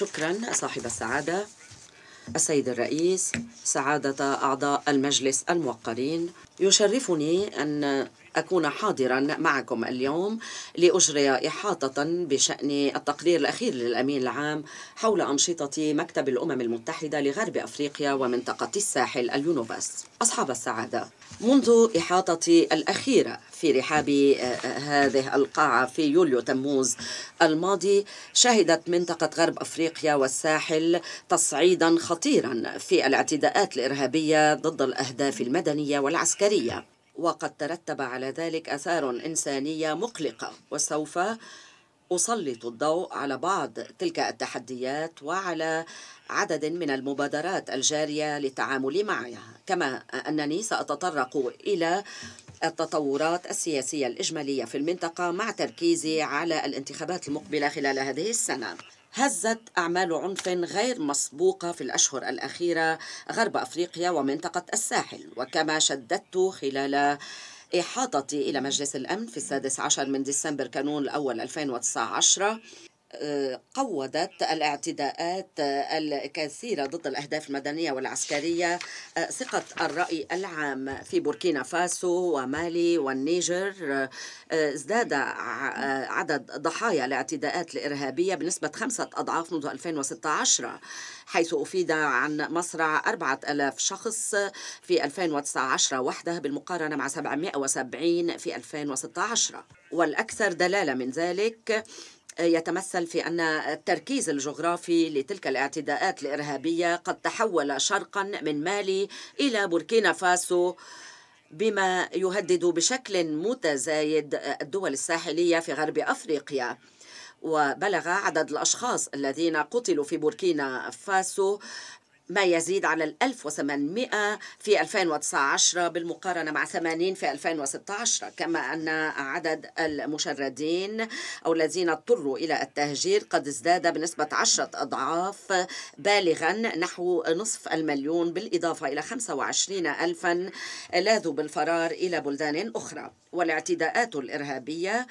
شكرا صاحب السعادة السيد الرئيس سعادة أعضاء المجلس الموقرين. يشرفني أن أكون حاضرا معكم اليوم لأجري إحاطة بشأن التقرير الأخير للأمين العام حول أنشطة مكتب الأمم المتحدة لغرب أفريقيا ومنطقة الساحل اليونوباس أصحاب السعادة منذ إحاطتي الأخيرة في رحاب آه، هذه القاعة في يوليو تموز الماضي شهدت منطقة غرب أفريقيا والساحل تصعيدا خطيرا في الاعتداءات الإرهابية ضد الأهداف المدنية والعسكرية. وقد ترتب على ذلك آثار إنسانية مقلقة وسوف أسلط الضوء على بعض تلك التحديات وعلى عدد من المبادرات الجارية للتعامل معها. كما أنني سأتطرق إلى التطورات السياسية الإجمالية في المنطقة مع تركيزي على الانتخابات المقبلة خلال هذه السنة. هزت أعمال عنف غير مسبوقة في الأشهر الأخيرة غرب أفريقيا ومنطقة الساحل. وكما شددت خلال إحاطتي إلى مجلس الأمن في السادس عشر من ديسمبر كانون الأول 2019 قودت الاعتداءات الكثيرة ضد الأهداف المدنية والعسكرية ثقة الرأي العام في بوركينا فاسو ومالي والنيجر. ازداد عدد ضحايا الاعتداءات الإرهابية بنسبة خمسة أضعاف منذ 2016 حيث أفيد عن مصرع 4000 شخص في 2019 وحده بالمقارنة مع 770 في 2016 والأكثر دلالة من ذلك يتمثل في أن التركيز الجغرافي لتلك الاعتداءات الإرهابية قد تحول شرقا من مالي إلى بوركينا فاسو بما يهدد بشكل متزايد الدول الساحلية في غرب أفريقيا. وبلغ عدد الأشخاص الذين قتلوا في بوركينا فاسو ما يزيد على ال 1800 في 2019 بالمقارنة مع 80 في 2016 كما أن عدد المشردين أو الذين اضطروا إلى التهجير قد ازداد بنسبة عشرة أضعاف بالغا نحو نصف المليون بالإضافة إلى 25 ألفا لاذوا بالفرار إلى بلدان أخرى. والإعتداءات الإرهابية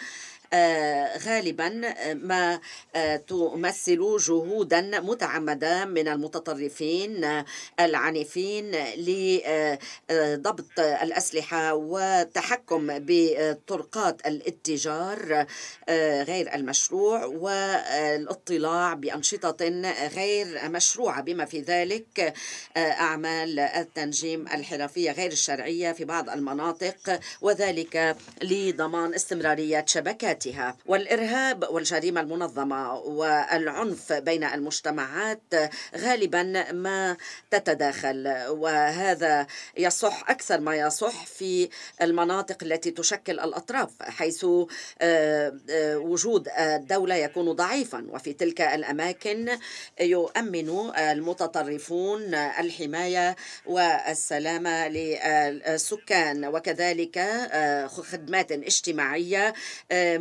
غالبا آه، ما آه، تمثل جهودا متعمده من المتطرفين العنيفين لضبط الأسلحة والتحكم بطرقات الاتجار غير المشروع والاطلاع بأنشطة غير مشروعة. بما في ذلك أعمال التنجيم الحرفية غير الشرعية في بعض المناطق وذلك لضمان استمرارية شبكات ذاتها والإرهاب والجريمة المنظمة والعنف بين المجتمعات غالبا ما تتداخل. وهذا يصح أكثر ما يصح في المناطق التي تشكل الأطراف حيث آه، آه، وجود الدولة يكون ضعيفا. وفي تلك الأماكن يؤمن المتطرفون الحماية والسلامه للسكان. وكذلك آه، خدمات اجتماعية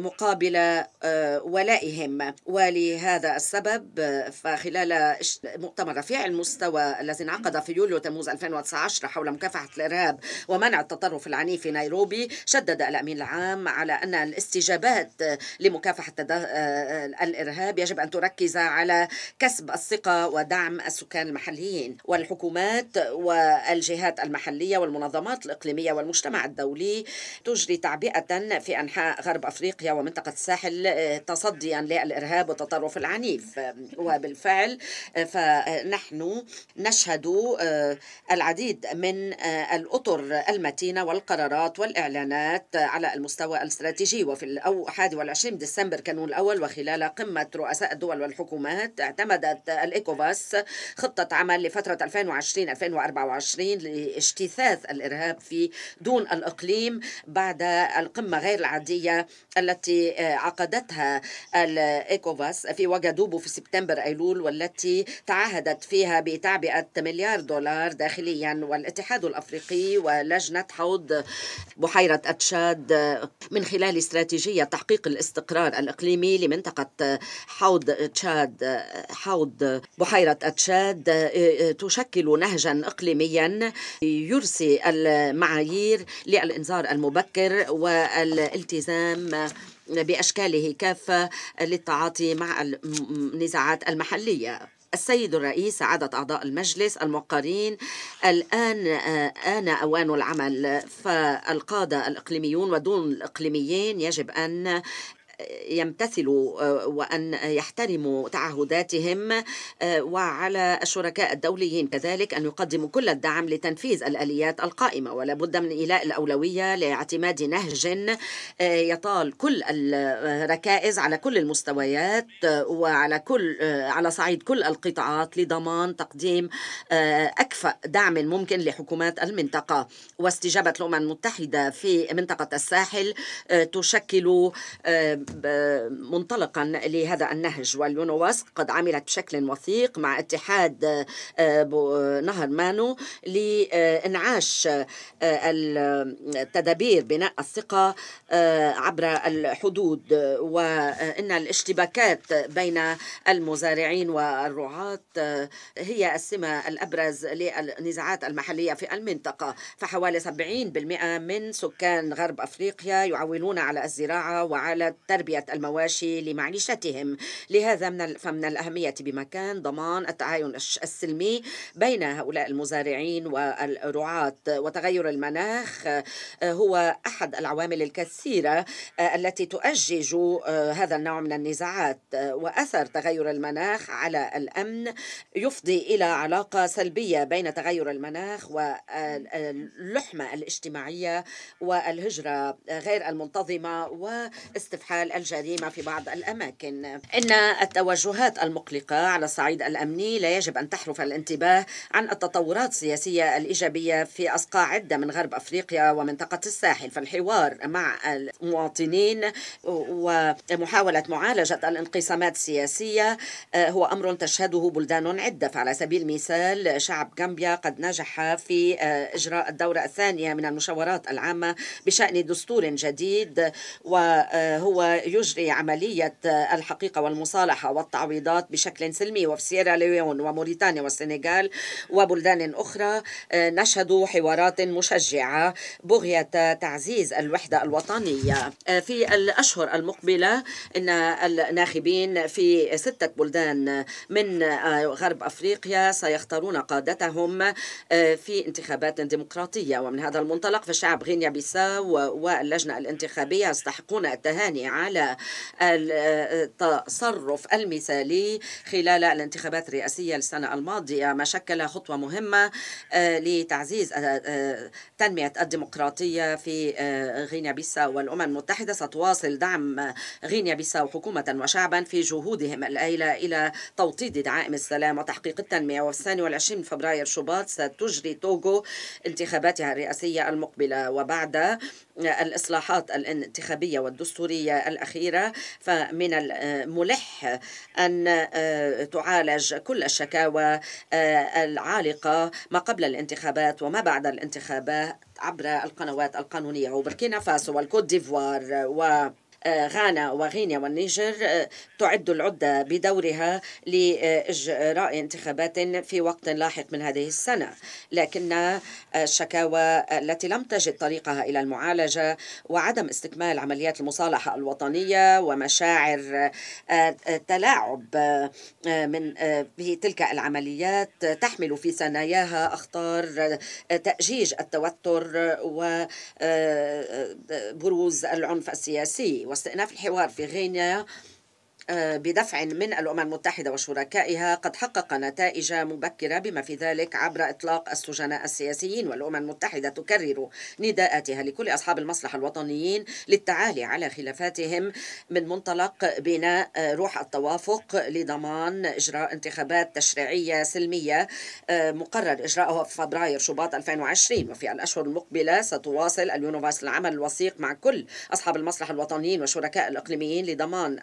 مقابل آه، ولائهم. ولهذا السبب فخلال مؤتمر رفيع المستوى الذي انعقد في يوليو تموز 2019 حول مكافحة الإرهاب ومنع التطرف العنيف في نيروبي شدد الأمين العام على أن الاستجابات لمكافحة آه، الإرهاب يجب أن تركز على كسب الثقة ودعم السكان المحليين. والحكومات والجهات المحلية والمنظمات الإقليمية والمجتمع الدولي تجري تعبئة في أنحاء غرب أفريقيا ومنطقة الساحل آه، تصديا للإرهاب والتطرف العنيف وبالفعل آه، فنحن نشهد آه، العديد من الأطر المتينة والقرارات والإعلانات على المستوى الاستراتيجي. وفي الأو 21 ديسمبر كانون الأول وخلال قمة رؤساء الدول والحكومات اعتمدت الإيكواس خطة عمل لفترة 2020-2024 لاجتثاث الإرهاب في دون الإقليم بعد القمة غير العادية التي آه، عقدتها الإيكواس في واغادوغو في سبتمبر أيلول والتي تعهدت فيها بتعبئة مليار دولار داخليا والاتحاد الأفريقي ولجنة حوض بحيرة أتشاد من خلال استراتيجية تحقيق الاستقرار الإقليمي لمنطقة حوض تشاد حوض بحيرة أتشاد آه، تشكل نهجا إقليميا يرسي المعايير للإنذار المبكر والالتزام بأشكاله كافة للتعاطي مع النزاعات المحلية. السيد الرئيس سعادة أعضاء المجلس الموقرين الآن آن أوان العمل. فالقادة الإقليميون ودون الإقليميين يجب أن يمتثلوا آه، وأن يحترموا تعهداتهم آه، وعلى الشركاء الدوليين. كذلك أن يقدموا كل الدعم لتنفيذ الآليات القائمة. ولا بد من إيلاء الأولوية لاعتماد نهج آه، يطال كل الركائز على كل المستويات وعلى كل على صعيد كل القطاعات لضمان تقديم أكفأ دعم ممكن لحكومات المنطقة. واستجابة الأمم المتحدة في منطقة الساحل تشكل منطلقا لهذا النهج. واليونوس قد عملت بشكل وثيق مع اتحاد آه، نهر مانو لإنعاش آه، التدابير بناء الثقة آه، عبر الحدود. وإن الاشتباكات بين المزارعين والرعاة هي السمة الأبرز للنزاعات المحلية في المنطقة. فحوالي 70% من سكان غرب أفريقيا يعولون على الزراعة وعلى تربية المواشي لمعيشتهم. لهذا من فمن الأهمية بمكان ضمان التعاون السلمي بين هؤلاء المزارعين والرعاة وتغير المناخ. آه، هو أحد العوامل الكثيرة آه، التي تؤجج آه، هذا النوع من النزاعات وأثر تغير المناخ على الأمن يفضي إلى علاقة سلبية بين تغير المناخ واللحمة الاجتماعية والهجرة غير المنتظمة واستفحال الجريمة في بعض الأماكن. إن التوجهات المقلقة على الصعيد الأمني لا يجب أن تحرف الانتباه عن التطورات السياسية الإيجابية في أصقاع عدة من غرب أفريقيا ومنطقة الساحل. فالحوار مع المواطنين ومحاولة معالجة الانقسامات السياسية آه، هو أمر تشهده بلدان عدة. فعلى سبيل المثال شعب غامبيا قد نجح في آه، إجراء الدورة الثانية من المشاورات العامة بشأن دستور جديد وهو يجري عملية الحقيقة والمصالحة والتعويضات بشكل سلمي وفي سيرا ليون وموريتانيا والسنغال وبلدان أخرى آه، نشهد حوارات مشجعة بغية تعزيز الوحدة الوطنية. آه، في الأشهر المقبلة إن الناخبين في ستة بلدان من آه، غرب أفريقيا سيختارون قادتهم في انتخابات ديمقراطية. ومن هذا المنطلق فشعب غينيا بيساو واللجنة الانتخابية يستحقون التهاني على التصرف المثالي خلال الانتخابات الرئاسية السنة الماضية. ما شكل خطوة مهمة آه، لتعزيز آه، آه، تنمية الديمقراطية في غينيا بيساو. والأمم المتحدة ستواصل دعم غينيا بيساو حكومة وشعبا في جهودهم الآيلة إلى توطيد دعائم السلام وتحقيق التنمية. وفي الثاني والعشرين فبراير شباط ستجري توغو انتخاباتها الرئاسية المقبلة. وبعد الإصلاحات الانتخابية والدستورية الأخيرة فمن الملح أن آه، تعالج كل الشكاوى آه، العالقة ما قبل الانتخابات وما بعد الانتخابات عبر القنوات القانونية وبركينا فاسو والكوت ديفوار و آه، غانا وغينيا والنيجر آه، تعد العدة بدورها لإجراء انتخابات في وقت لاحق من هذه السنة. لكن الشكاوى التي لم تجد طريقها إلى المعالجة وعدم استكمال عمليات المصالحة الوطنية ومشاعر آه، تلاعب من في تلك العمليات تحمل في ثناياها أخطار تأجيج التوتر وبروز العنف السياسي. واستئناف الحوار في غينيا بدفع من الأمم المتحدة وشركائها قد حقق نتائج مبكرة بما في ذلك عبر إطلاق السجناء السياسيين والأمم المتحدة تكرر نداءاتها لكل أصحاب المصلحة الوطنيين للتعالي على خلافاتهم من منطلق بناء روح التوافق لضمان إجراء انتخابات تشريعية سلمية آه، مقرر إجراءها في فبراير شباط 2020 وفي الأشهر المقبلة ستواصل اليونواس العمل الوثيق مع كل أصحاب المصلحة الوطنيين وشركاء الإقليميين لضمان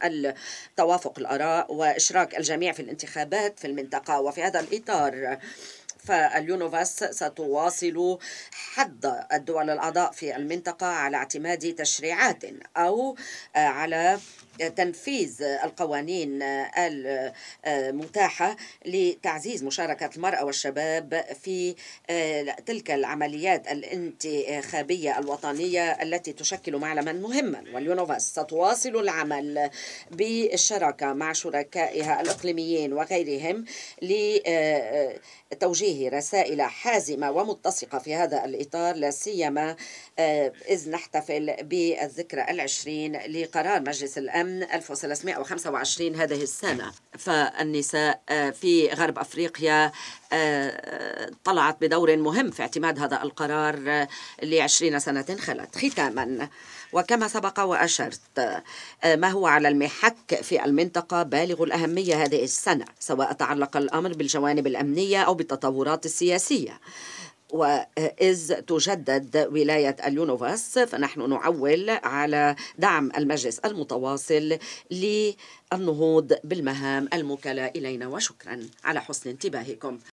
توافق الآراء وإشراك الجميع في الانتخابات في المنطقة وفي هذا الإطار. فاليونواس ستواصل حض الدول الأعضاء في المنطقة على اعتماد تشريعات أو على تنفيذ القوانين المتاحة لتعزيز مشاركة المرأة والشباب في تلك العمليات الانتخابية الوطنية التي تشكل معلما مهما. واليونوفاس ستواصل العمل بالشراكة مع شركائها الإقليميين وغيرهم لتوجيه رسائل حازمة ومتسقة في هذا الإطار لا سيما إذ نحتفل بالذكرى العشرين لقرار مجلس الأمن 1325 هذه السنة. فالنساء في غرب أفريقيا طلعت بدور مهم في اعتماد هذا القرار لعشرين سنة خلت ختاما. وكما سبق وأشرت ما هو على المحك في المنطقة بالغ الأهمية هذه السنة سواء تعلق الأمر بالجوانب الأمنية أو بالتطورات السياسية. وإذ تجدد ولاية اليونوفاس فنحن نعول على دعم المجلس المتواصل للنهوض بالمهام الموكلة إلينا وشكرا على حسن انتباهكم.